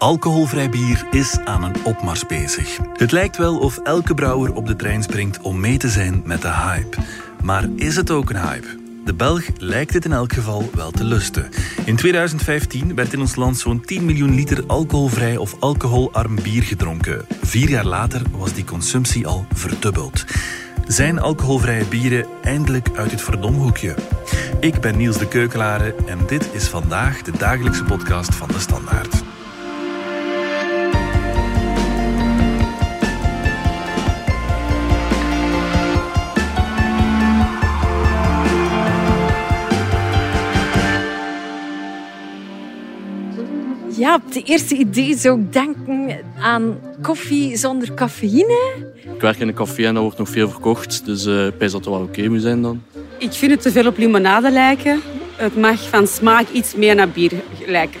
Alcoholvrij bier is aan een opmars bezig. Het lijkt wel of elke brouwer op de trein springt om mee te zijn met de hype. Maar is het ook een hype? De Belg lijkt het in elk geval wel te lusten. In 2015 werd in ons land zo'n 10 miljoen liter alcoholvrij of alcoholarm bier gedronken. Vier jaar later was die consumptie al verdubbeld. Zijn alcoholvrije bieren eindelijk uit het verdomhoekje? Ik ben Niels de Keukelare en dit is vandaag de dagelijkse podcast van de Standaard. Ja, op de eerste idee zou ik denken aan koffie zonder cafeïne. Ik werk in een café en daar wordt nog veel verkocht, dus uh, ik dat het wel oké moet zijn dan. Ik vind het te veel op limonade lijken. Het mag van smaak iets meer naar bier lijken.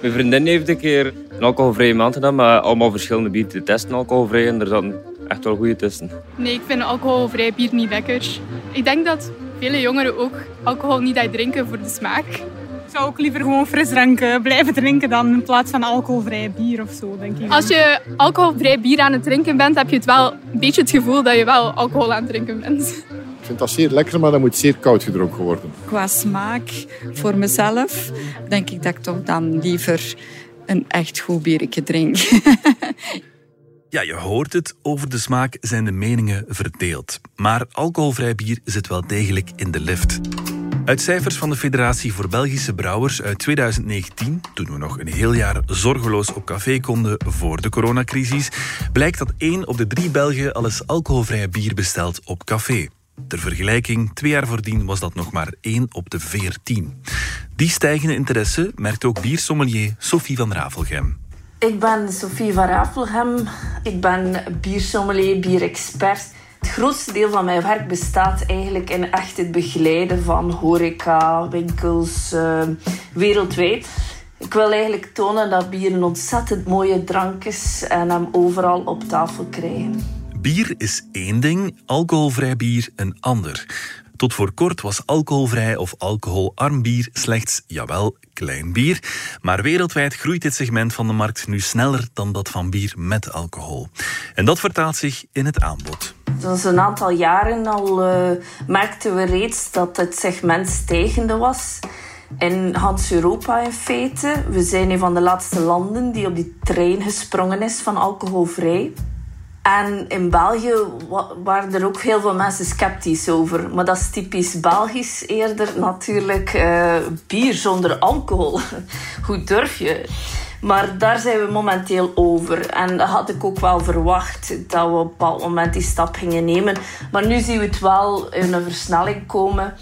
Mijn vriendin heeft een keer een alcoholvrije maand gedaan, maar allemaal verschillende bieren te testen alcoholvrij. En er zaten echt wel goede tussen. Nee, ik vind alcoholvrij bier niet lekker. Ik denk dat vele jongeren ook alcohol niet drinken voor de smaak zou ook liever gewoon frisdrank blijven drinken dan in plaats van alcoholvrij bier of zo, denk ik. Als je alcoholvrij bier aan het drinken bent, heb je het wel een beetje het gevoel dat je wel alcohol aan het drinken bent. Ik vind dat zeer lekker, maar dat moet zeer koud gedronken worden. Qua smaak, voor mezelf, denk ik dat ik toch dan liever een echt goed biertje drink. Ja, je hoort het. Over de smaak zijn de meningen verdeeld. Maar alcoholvrij bier zit wel degelijk in de lift. Uit cijfers van de Federatie voor Belgische Brouwers uit 2019, toen we nog een heel jaar zorgeloos op café konden voor de coronacrisis, blijkt dat 1 op de 3 Belgen al eens alcoholvrij bier bestelt op café. Ter vergelijking, twee jaar voordien was dat nog maar 1 op de 14. Die stijgende interesse merkt ook biersommelier Sophie van Ravelgem. Ik ben Sophie van Ravelgem. Ik ben biersommelier, bierexpert. Het grootste deel van mijn werk bestaat eigenlijk in echt het begeleiden van horeca, winkels, uh, wereldwijd. Ik wil eigenlijk tonen dat bier een ontzettend mooie drank is en hem overal op tafel krijgen. Bier is één ding, alcoholvrij bier een ander. Tot voor kort was alcoholvrij of alcoholarm bier slechts, jawel, klein bier. Maar wereldwijd groeit dit segment van de markt nu sneller dan dat van bier met alcohol. En dat vertaalt zich in het aanbod. Is een aantal jaren al uh, merkten we reeds dat het segment stijgende was. In Hans Europa in feite. We zijn een van de laatste landen die op die trein gesprongen is van alcoholvrij. En in België waren er ook heel veel mensen sceptisch over. Maar dat is typisch Belgisch eerder natuurlijk. Uh, bier zonder alcohol. Hoe durf je? Maar daar zijn we momenteel over. En dat had ik ook wel verwacht dat we op een bepaald moment die stap gingen nemen. Maar nu zien we het wel in een versnelling komen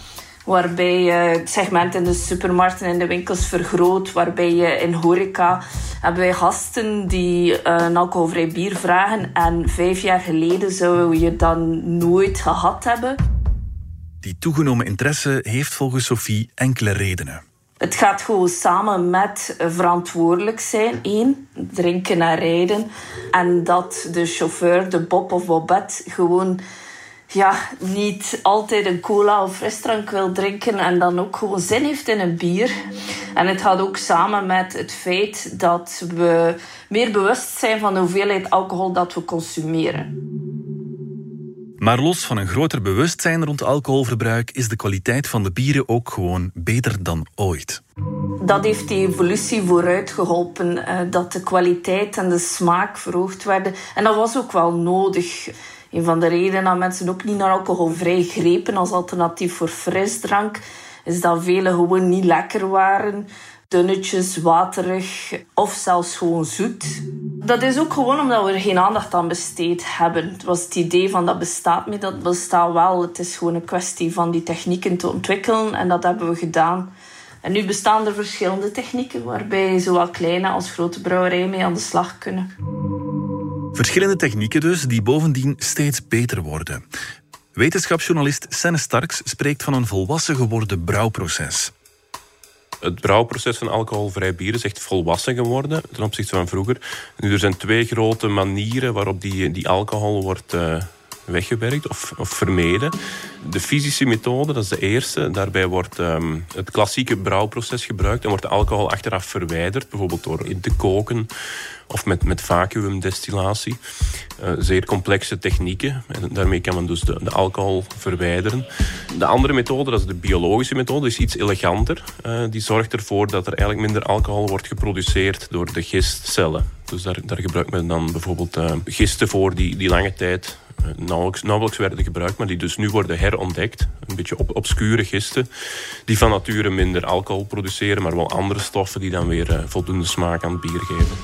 waarbij je het segment in de supermarkten en de winkels vergroot, waarbij je in horeca hebben wij gasten die een alcoholvrij bier vragen en vijf jaar geleden zouden we je dan nooit gehad hebben. Die toegenomen interesse heeft volgens Sophie enkele redenen. Het gaat gewoon samen met verantwoordelijk zijn. Eén, drinken en rijden. En dat de chauffeur, de Bob of Bobette, gewoon ja, niet altijd een cola of frisdrank wil drinken en dan ook gewoon zin heeft in een bier. En het gaat ook samen met het feit dat we meer bewust zijn van de hoeveelheid alcohol dat we consumeren. Maar los van een groter bewustzijn rond alcoholverbruik is de kwaliteit van de bieren ook gewoon beter dan ooit. Dat heeft die evolutie vooruit geholpen, eh, dat de kwaliteit en de smaak verhoogd werden. En dat was ook wel nodig. Een van de redenen dat mensen ook niet naar alcoholvrij grepen als alternatief voor frisdrank, is dat vele gewoon niet lekker waren. Dunnetjes, waterig of zelfs gewoon zoet. Dat is ook gewoon omdat we er geen aandacht aan besteed hebben. Het was het idee van dat bestaat niet, dat bestaat wel. Het is gewoon een kwestie van die technieken te ontwikkelen en dat hebben we gedaan. En nu bestaan er verschillende technieken waarbij zowel kleine als grote brouwerijen mee aan de slag kunnen. Verschillende technieken dus, die bovendien steeds beter worden. Wetenschapsjournalist Senne Starks spreekt van een volwassen geworden brouwproces. Het brouwproces van alcoholvrij bier is echt volwassen geworden ten opzichte van vroeger. Nu, er zijn twee grote manieren waarop die, die alcohol wordt, uh, weggewerkt of, of vermeden. De fysische methode, dat is de eerste. Daarbij wordt ehm, het klassieke brouwproces gebruikt en wordt alcohol achteraf verwijderd, bijvoorbeeld door in te koken of met, met. Uh, zeer complexe technieken. En daarmee kan men dus de, alcohol verwijderen. De andere methode, dat is de biologische methode, is iets eleganter. Uh, die zorgt ervoor dat er eigenlijk minder alcohol wordt geproduceerd door de gistcellen. Dus daar, daar gebruikt men dan bijvoorbeeld uh, gisten voor die, die lange tijd nauwelijks, nauwelijks werden gebruikt, maar die dus nu worden herontdekt. Een beetje op, obscure gisten, die van nature minder alcohol produceren, maar wel andere stoffen die dan weer voldoende smaak aan het bier geven.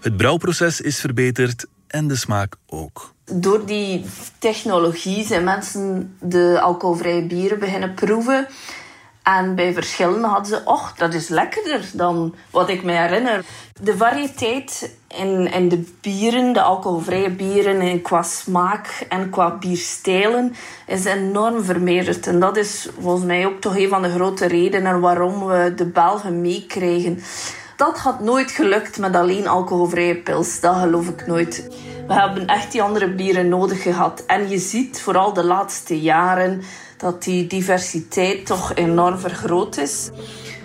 Het brouwproces is verbeterd en de smaak ook. Door die technologie zijn mensen de alcoholvrije bieren beginnen proeven. En bij verschillen hadden ze, och, dat is lekkerder dan wat ik me herinner. De variëteit in, in de bieren, de alcoholvrije bieren, en qua smaak en qua bierstijlen, is enorm vermeerderd. En dat is volgens mij ook toch een van de grote redenen waarom we de Belgen meekrijgen. Dat had nooit gelukt met alleen alcoholvrije pils. Dat geloof ik nooit. We hebben echt die andere bieren nodig gehad. En je ziet vooral de laatste jaren dat die diversiteit toch enorm vergroot is.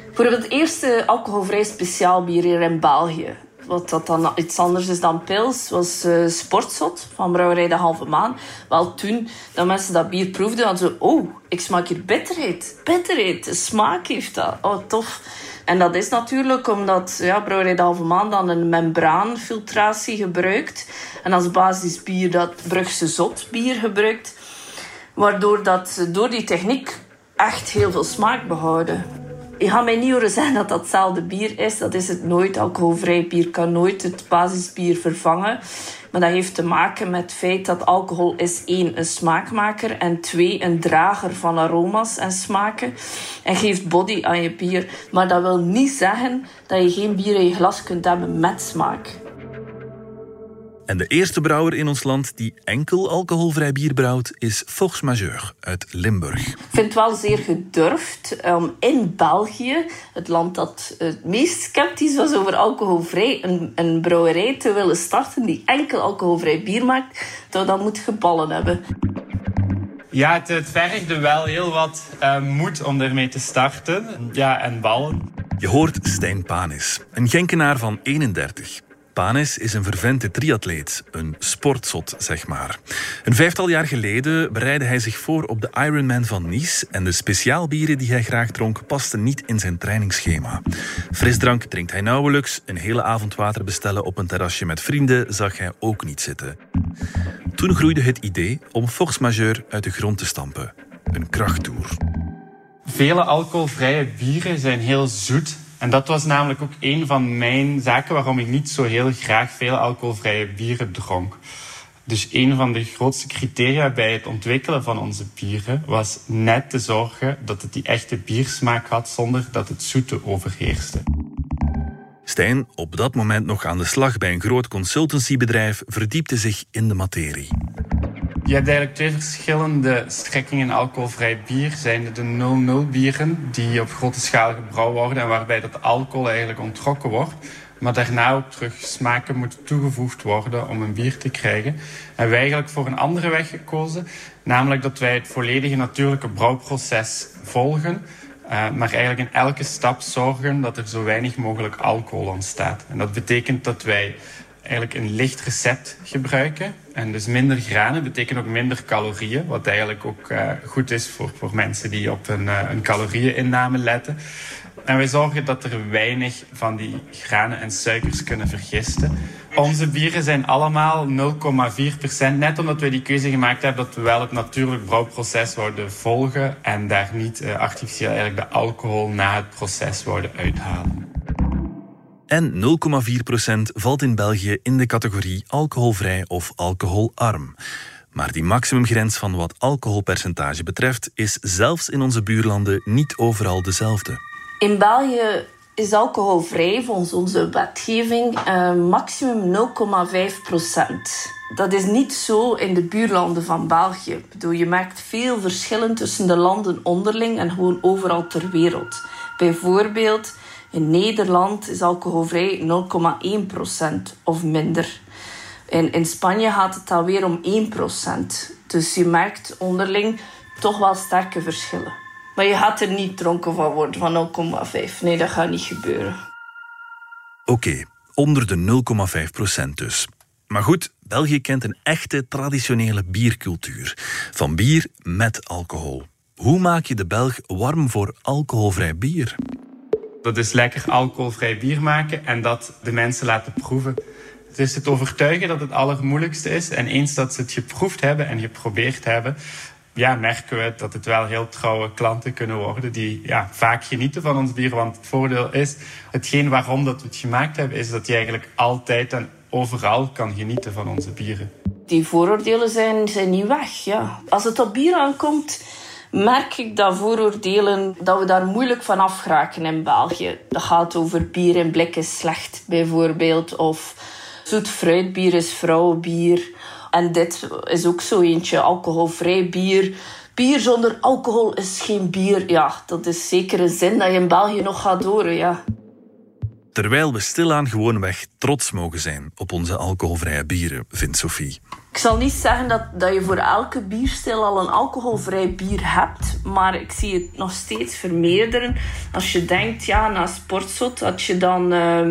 Bijvoorbeeld het eerste alcoholvrij speciaalbier hier in België. Wat dat dan iets anders is dan pils, was uh, Sportzot van Brouwerij de Halve Maan. Wel toen dat mensen dat bier proefden, hadden ze... Oh, ik smaak hier bitterheid. Bitterheid, de smaak heeft dat. Oh, tof. En dat is natuurlijk omdat ja, Brouwerij de Halve Maan dan een membraanfiltratie gebruikt. En als basisbier dat Brugse Zotbier gebruikt. Waardoor dat door die techniek echt heel veel smaak behouden. Je gaat mij niet horen zeggen dat dat hetzelfde bier is. Dat is het nooit. Alcoholvrij bier kan nooit het basisbier vervangen. Maar dat heeft te maken met het feit dat alcohol is één, een smaakmaker en twee, een drager van aroma's en smaken. En geeft body aan je bier. Maar dat wil niet zeggen dat je geen bier in je glas kunt hebben met smaak. En de eerste brouwer in ons land die enkel alcoholvrij bier brouwt is Fox Majeur uit Limburg. Ik vind het wel zeer gedurfd om in België, het land dat het meest sceptisch was over alcoholvrij, een, een brouwerij te willen starten die enkel alcoholvrij bier maakt. Dat dat moet geballen hebben. Ja, het, het vergde wel heel wat uh, moed om ermee te starten. Ja, en ballen. Je hoort Stijn Panis, een Genkenaar van 31. Panis is een vervente triatleet, een sportzot, zeg maar. Een vijftal jaar geleden bereidde hij zich voor op de Ironman van Nice en de speciaalbieren die hij graag dronk pasten niet in zijn trainingsschema. Frisdrank drinkt hij nauwelijks, een hele avond water bestellen op een terrasje met vrienden zag hij ook niet zitten. Toen groeide het idee om Force Majeure uit de grond te stampen. Een krachttoer. Vele alcoholvrije bieren zijn heel zoet en dat was namelijk ook een van mijn zaken waarom ik niet zo heel graag veel alcoholvrije bieren dronk. Dus een van de grootste criteria bij het ontwikkelen van onze bieren was net te zorgen dat het die echte biersmaak had zonder dat het zoete overheerste. Stijn, op dat moment nog aan de slag bij een groot consultancybedrijf, verdiepte zich in de materie. Je hebt eigenlijk twee verschillende strekkingen alcoholvrij bier. Zijn de 0-0 bieren die op grote schaal gebrouwen worden en waarbij dat alcohol eigenlijk ontrokken wordt. Maar daarna ook terug smaken moeten toegevoegd worden om een bier te krijgen. En wij eigenlijk voor een andere weg gekozen. Namelijk dat wij het volledige natuurlijke brouwproces volgen. Uh, maar eigenlijk in elke stap zorgen dat er zo weinig mogelijk alcohol ontstaat. En dat betekent dat wij eigenlijk een licht recept gebruiken. En dus minder granen betekent ook minder calorieën. Wat eigenlijk ook uh, goed is voor, voor mensen die op een, uh, een caloriëninname letten. En wij zorgen dat er weinig van die granen en suikers kunnen vergisten. Onze bieren zijn allemaal 0,4%. Net omdat wij die keuze gemaakt hebben dat we wel het natuurlijk brouwproces worden volgen. En daar niet uh, artificieel eigenlijk de alcohol na het proces worden uithalen. En 0,4% valt in België in de categorie alcoholvrij of alcoholarm. Maar die maximumgrens van wat alcoholpercentage betreft is zelfs in onze buurlanden niet overal dezelfde. In België is alcoholvrij volgens onze wetgeving uh, maximum 0,5 procent. Dat is niet zo in de buurlanden van België. Ik bedoel, je merkt veel verschillen tussen de landen onderling en gewoon overal ter wereld. Bijvoorbeeld in Nederland is alcoholvrij 0,1% of minder. In, in Spanje gaat het alweer om 1%. Dus je merkt onderling toch wel sterke verschillen. Maar je gaat er niet dronken van worden van 0,5. Nee, dat gaat niet gebeuren. Oké, onder de 0,5% dus. Maar goed, België kent een echte traditionele biercultuur. Van bier met alcohol. Hoe maak je de Belg warm voor alcoholvrij bier? Dat is lekker alcoholvrij bier maken en dat de mensen laten proeven. Het is het overtuigen dat het allermoeilijkste is. En eens dat ze het geproefd hebben en geprobeerd hebben, ja, merken we dat het wel heel trouwe klanten kunnen worden die ja, vaak genieten van ons bier. Want het voordeel is, hetgeen waarom dat we het gemaakt hebben, is dat je eigenlijk altijd en overal kan genieten van onze bieren. Die vooroordelen zijn, zijn niet weg. Ja. Als het op bier aankomt, merk ik dat vooroordelen, dat we daar moeilijk van afgeraken in België. Dat gaat over bier in blik is slecht, bijvoorbeeld. Of zoet fruitbier is vrouwenbier. En dit is ook zo eentje, alcoholvrij bier. Bier zonder alcohol is geen bier. Ja, dat is zeker een zin dat je in België nog gaat horen, ja. Terwijl we stilaan gewoonweg trots mogen zijn op onze alcoholvrije bieren, vindt Sophie. Ik zal niet zeggen dat, dat je voor elke bierstijl al een alcoholvrij bier hebt, maar ik zie het nog steeds vermeerderen. Als je denkt, ja, na sportzot, dat je dan uh,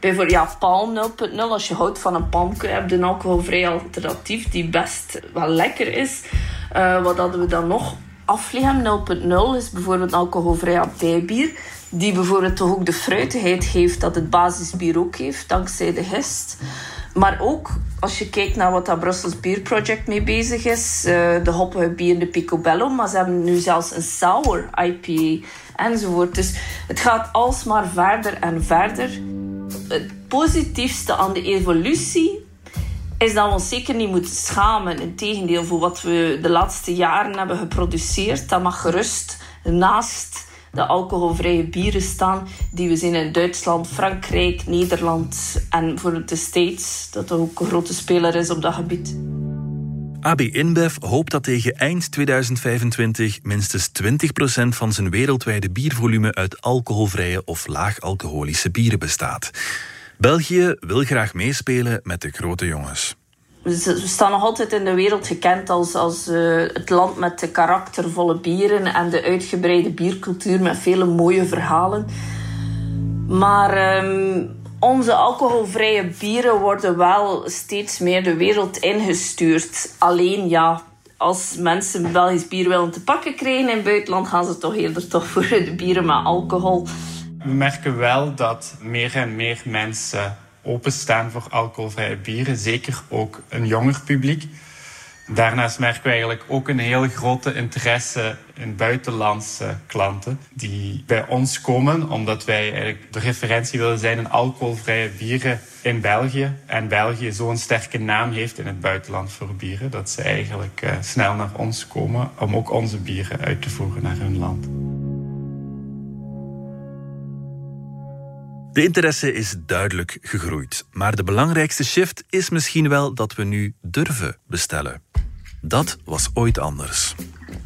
bijvoorbeeld ja, Palm 0.0, als je houdt van een palmke, heb je een alcoholvrij alternatief die best wel lekker is. Uh, wat hadden we dan nog? Afligem 0.0 is bijvoorbeeld alcoholvrij abdijbier die bijvoorbeeld toch ook de fruitigheid geeft dat het basisbier ook heeft, dankzij de gist. Maar ook als je kijkt naar wat dat Brussels Beer Project mee bezig is, uh, de hoppige bier, de Picobello, maar ze hebben nu zelfs een sour IPA enzovoort. Dus het gaat alsmaar verder en verder. Het positiefste aan de evolutie is dat we ons zeker niet moeten schamen. Integendeel, voor wat we de laatste jaren hebben geproduceerd, dat mag gerust naast de alcoholvrije bieren staan die we zien in Duitsland, Frankrijk, Nederland en voor de States, dat ook een grote speler is op dat gebied. AB InBev hoopt dat tegen eind 2025 minstens 20% van zijn wereldwijde biervolume uit alcoholvrije of laag-alcoholische bieren bestaat. België wil graag meespelen met de grote jongens. We staan nog altijd in de wereld gekend als, als uh, het land met de karaktervolle bieren en de uitgebreide biercultuur met vele mooie verhalen. Maar um, onze alcoholvrije bieren worden wel steeds meer de wereld ingestuurd. Alleen ja, als mensen Belgisch bier willen te pakken krijgen in het buitenland, gaan ze toch eerder toch voor de bieren met alcohol. We merken wel dat meer en meer mensen openstaan voor alcoholvrije bieren. Zeker ook een jonger publiek. Daarnaast merken we eigenlijk ook een heel grote interesse in buitenlandse klanten die bij ons komen, omdat wij eigenlijk de referentie willen zijn in alcoholvrije bieren in België. En België zo'n sterke naam heeft in het buitenland voor bieren, dat ze eigenlijk uh, snel naar ons komen om ook onze bieren uit te voeren naar hun land. De interesse is duidelijk gegroeid, maar de belangrijkste shift is misschien wel dat we nu durven bestellen. Dat was ooit anders.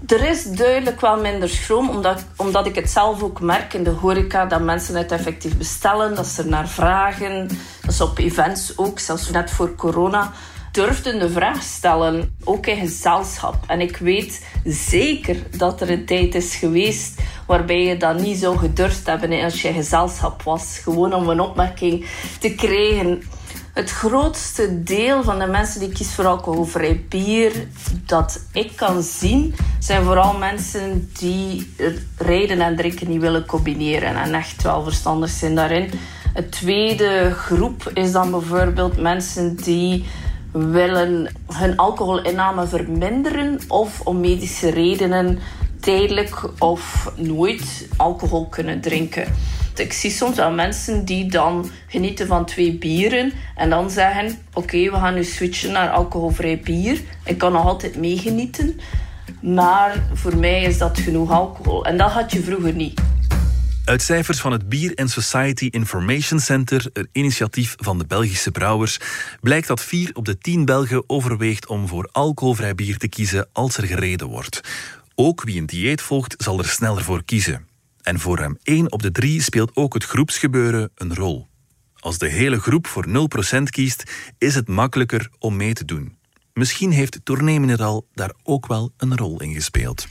Er is duidelijk wel minder schroom, omdat, omdat ik het zelf ook merk in de horeca dat mensen het effectief bestellen, dat ze er naar vragen. Dat is op events ook, zelfs net voor corona durfden de vraag stellen, ook in gezelschap. En ik weet zeker dat er een tijd is geweest waarbij je dat niet zou gedurfd hebben als je gezelschap was. Gewoon om een opmerking te krijgen. Het grootste deel van de mensen die kiezen voor alcoholvrij bier dat ik kan zien, zijn vooral mensen die rijden en drinken niet willen combineren en echt wel verstandig zijn daarin. Het tweede groep is dan bijvoorbeeld mensen die willen hun alcoholinname verminderen of om medische redenen tijdelijk of nooit alcohol kunnen drinken. Ik zie soms wel mensen die dan genieten van twee bieren en dan zeggen: Oké, we gaan nu switchen naar alcoholvrij bier. Ik kan nog altijd meegenieten, maar voor mij is dat genoeg alcohol. En dat had je vroeger niet. Uit cijfers van het Beer and Society Information Center, een initiatief van de Belgische brouwers, blijkt dat 4 op de 10 Belgen overweegt om voor alcoholvrij bier te kiezen als er gereden wordt. Ook wie een dieet volgt, zal er sneller voor kiezen. En voor hem 1 op de 3 speelt ook het groepsgebeuren een rol. Als de hele groep voor 0% kiest, is het makkelijker om mee te doen. Misschien heeft Tournee Mineral daar ook wel een rol in gespeeld.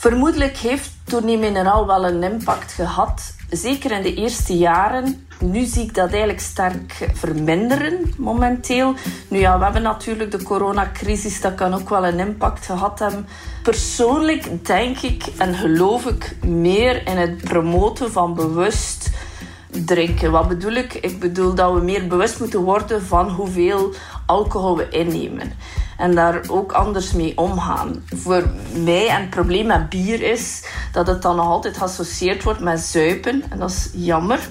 Vermoedelijk heeft Tournee Mineral wel een impact gehad. Zeker in de eerste jaren. Nu zie ik dat eigenlijk sterk verminderen momenteel. Nu ja, we hebben natuurlijk de coronacrisis. Dat kan ook wel een impact gehad hebben. Persoonlijk denk ik en geloof ik meer in het promoten van bewust drinken. Wat bedoel ik? Ik bedoel dat we meer bewust moeten worden van hoeveel alcohol we innemen. En daar ook anders mee omgaan. Voor mij en het probleem met bier is dat het dan nog altijd geassocieerd wordt met zuipen. En dat is jammer.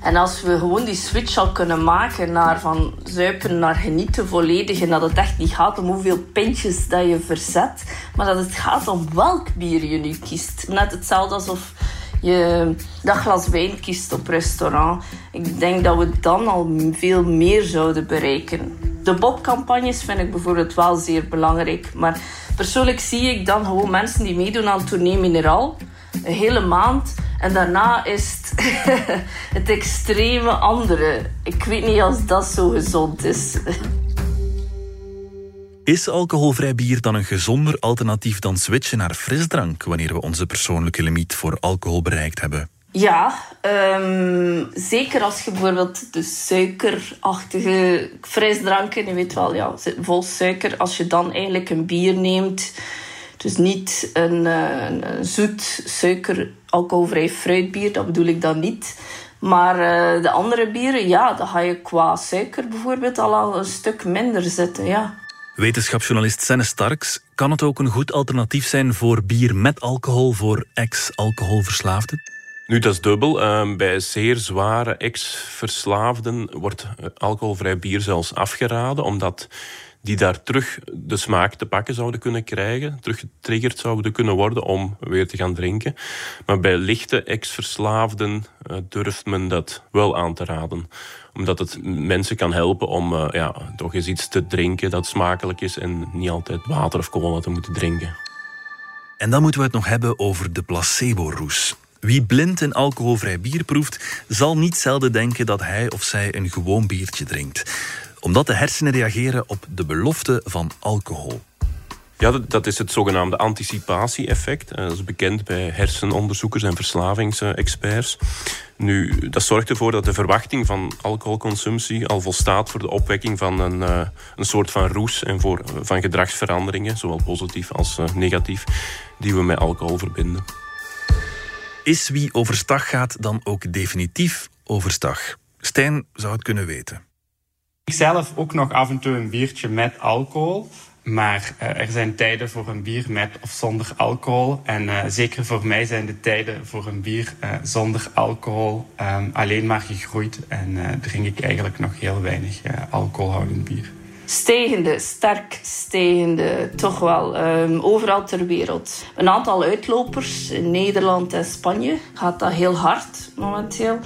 En als we gewoon die switch al kunnen maken naar van zuipen naar genieten volledig. En dat het echt niet gaat om hoeveel pintjes dat je verzet. Maar dat het gaat om welk bier je nu kiest. Net hetzelfde alsof je dat glas wijn kiest op restaurant. Ik denk dat we dan al veel meer zouden bereiken. De Bob-campagnes vind ik bijvoorbeeld wel zeer belangrijk. Maar persoonlijk zie ik dan gewoon mensen die meedoen aan Tournee Mineral. Een hele maand. En daarna is het, het extreme andere. Ik weet niet als dat zo gezond is. Is alcoholvrij bier dan een gezonder alternatief dan switchen naar frisdrank wanneer we onze persoonlijke limiet voor alcohol bereikt hebben? Ja, um, zeker als je bijvoorbeeld de suikerachtige frisdranken, je weet wel, ja, vol suiker, als je dan eigenlijk een bier neemt, dus niet een, een zoet suiker alcoholvrij fruitbier, dat bedoel ik dan niet. Maar uh, de andere bieren, ja, dan ga je qua suiker bijvoorbeeld al, al een stuk minder zitten, ja. Wetenschapsjournalist Senne Starks, kan het ook een goed alternatief zijn voor bier met alcohol voor ex-alcoholverslaafden? Nu, dat is dubbel. Uh, bij zeer zware ex-verslaafden wordt eh, alcoholvrij bier zelfs afgeraden, omdat die daar terug de smaak te pakken zouden kunnen krijgen, terug getriggerd zouden kunnen worden om weer te gaan drinken. Maar bij lichte ex-verslaafden uh, durft men dat wel aan te raden. Omdat het mensen kan helpen om uh, ja, toch eens iets te drinken dat smakelijk is en niet altijd water of cola te moeten drinken. En dan moeten we het nog hebben over de placebo-roes. Wie blind een alcoholvrij bier proeft, zal niet zelden denken dat hij of zij een gewoon biertje drinkt omdat de hersenen reageren op de belofte van alcohol. Ja, dat is het zogenaamde anticipatie-effect. Eh, dat is bekend bij hersenonderzoekers en verslavingsexperts. Nu, dat zorgt ervoor dat de verwachting van alcoholconsumptie al volstaat voor de opwekking van een, eh, een soort van roes en voor, van gedragsveranderingen, zowel positief als eh, negatief, die we met alcohol verbinden. Is wie overstag gaat dan ook definitief overstag? Stijn zou het kunnen weten. Ik zelf ook nog af en toe een biertje met alcohol. Maar uh, er zijn tijden voor een bier met of zonder alcohol. En uh, zeker voor mij zijn de tijden voor een bier uh, zonder alcohol um, alleen maar gegroeid. En drink ik eigenlijk nog heel weinig alcoholhoudend bier. Stijgende, sterk stijgende, toch wel. Um, overal ter wereld. Een aantal uitlopers in Nederland en Spanje gaat dat heel hard momenteel.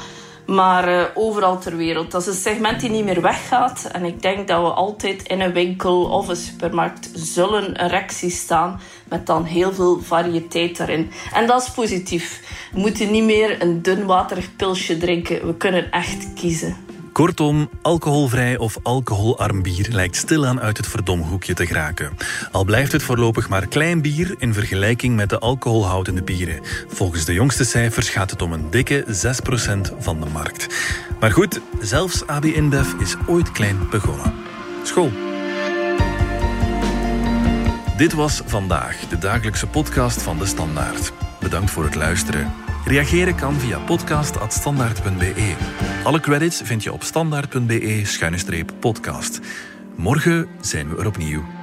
Maar uh, overal ter wereld. Dat is een segment die niet meer weggaat. En ik denk dat we altijd in een winkel of een supermarkt zullen een rek zien staan met dan heel veel variëteit daarin. En dat is positief. We moeten niet meer een dunwaterig pilsje drinken. We kunnen echt kiezen. Kortom, alcoholvrij of alcoholarm bier lijkt stilaan uit het verdomhoekje te geraken. Al blijft het voorlopig maar klein bier in vergelijking met de alcoholhoudende bieren. Volgens de jongste cijfers gaat het om een dikke 6% van de markt. Maar goed, zelfs AB InBev is ooit klein begonnen. School. Dit was vandaag de dagelijkse podcast van de Standaard. Bedankt voor het luisteren. Reageren kan via podcast.standaard.be. Alle credits vind je op standaard.be-podcast. Morgen zijn we er opnieuw.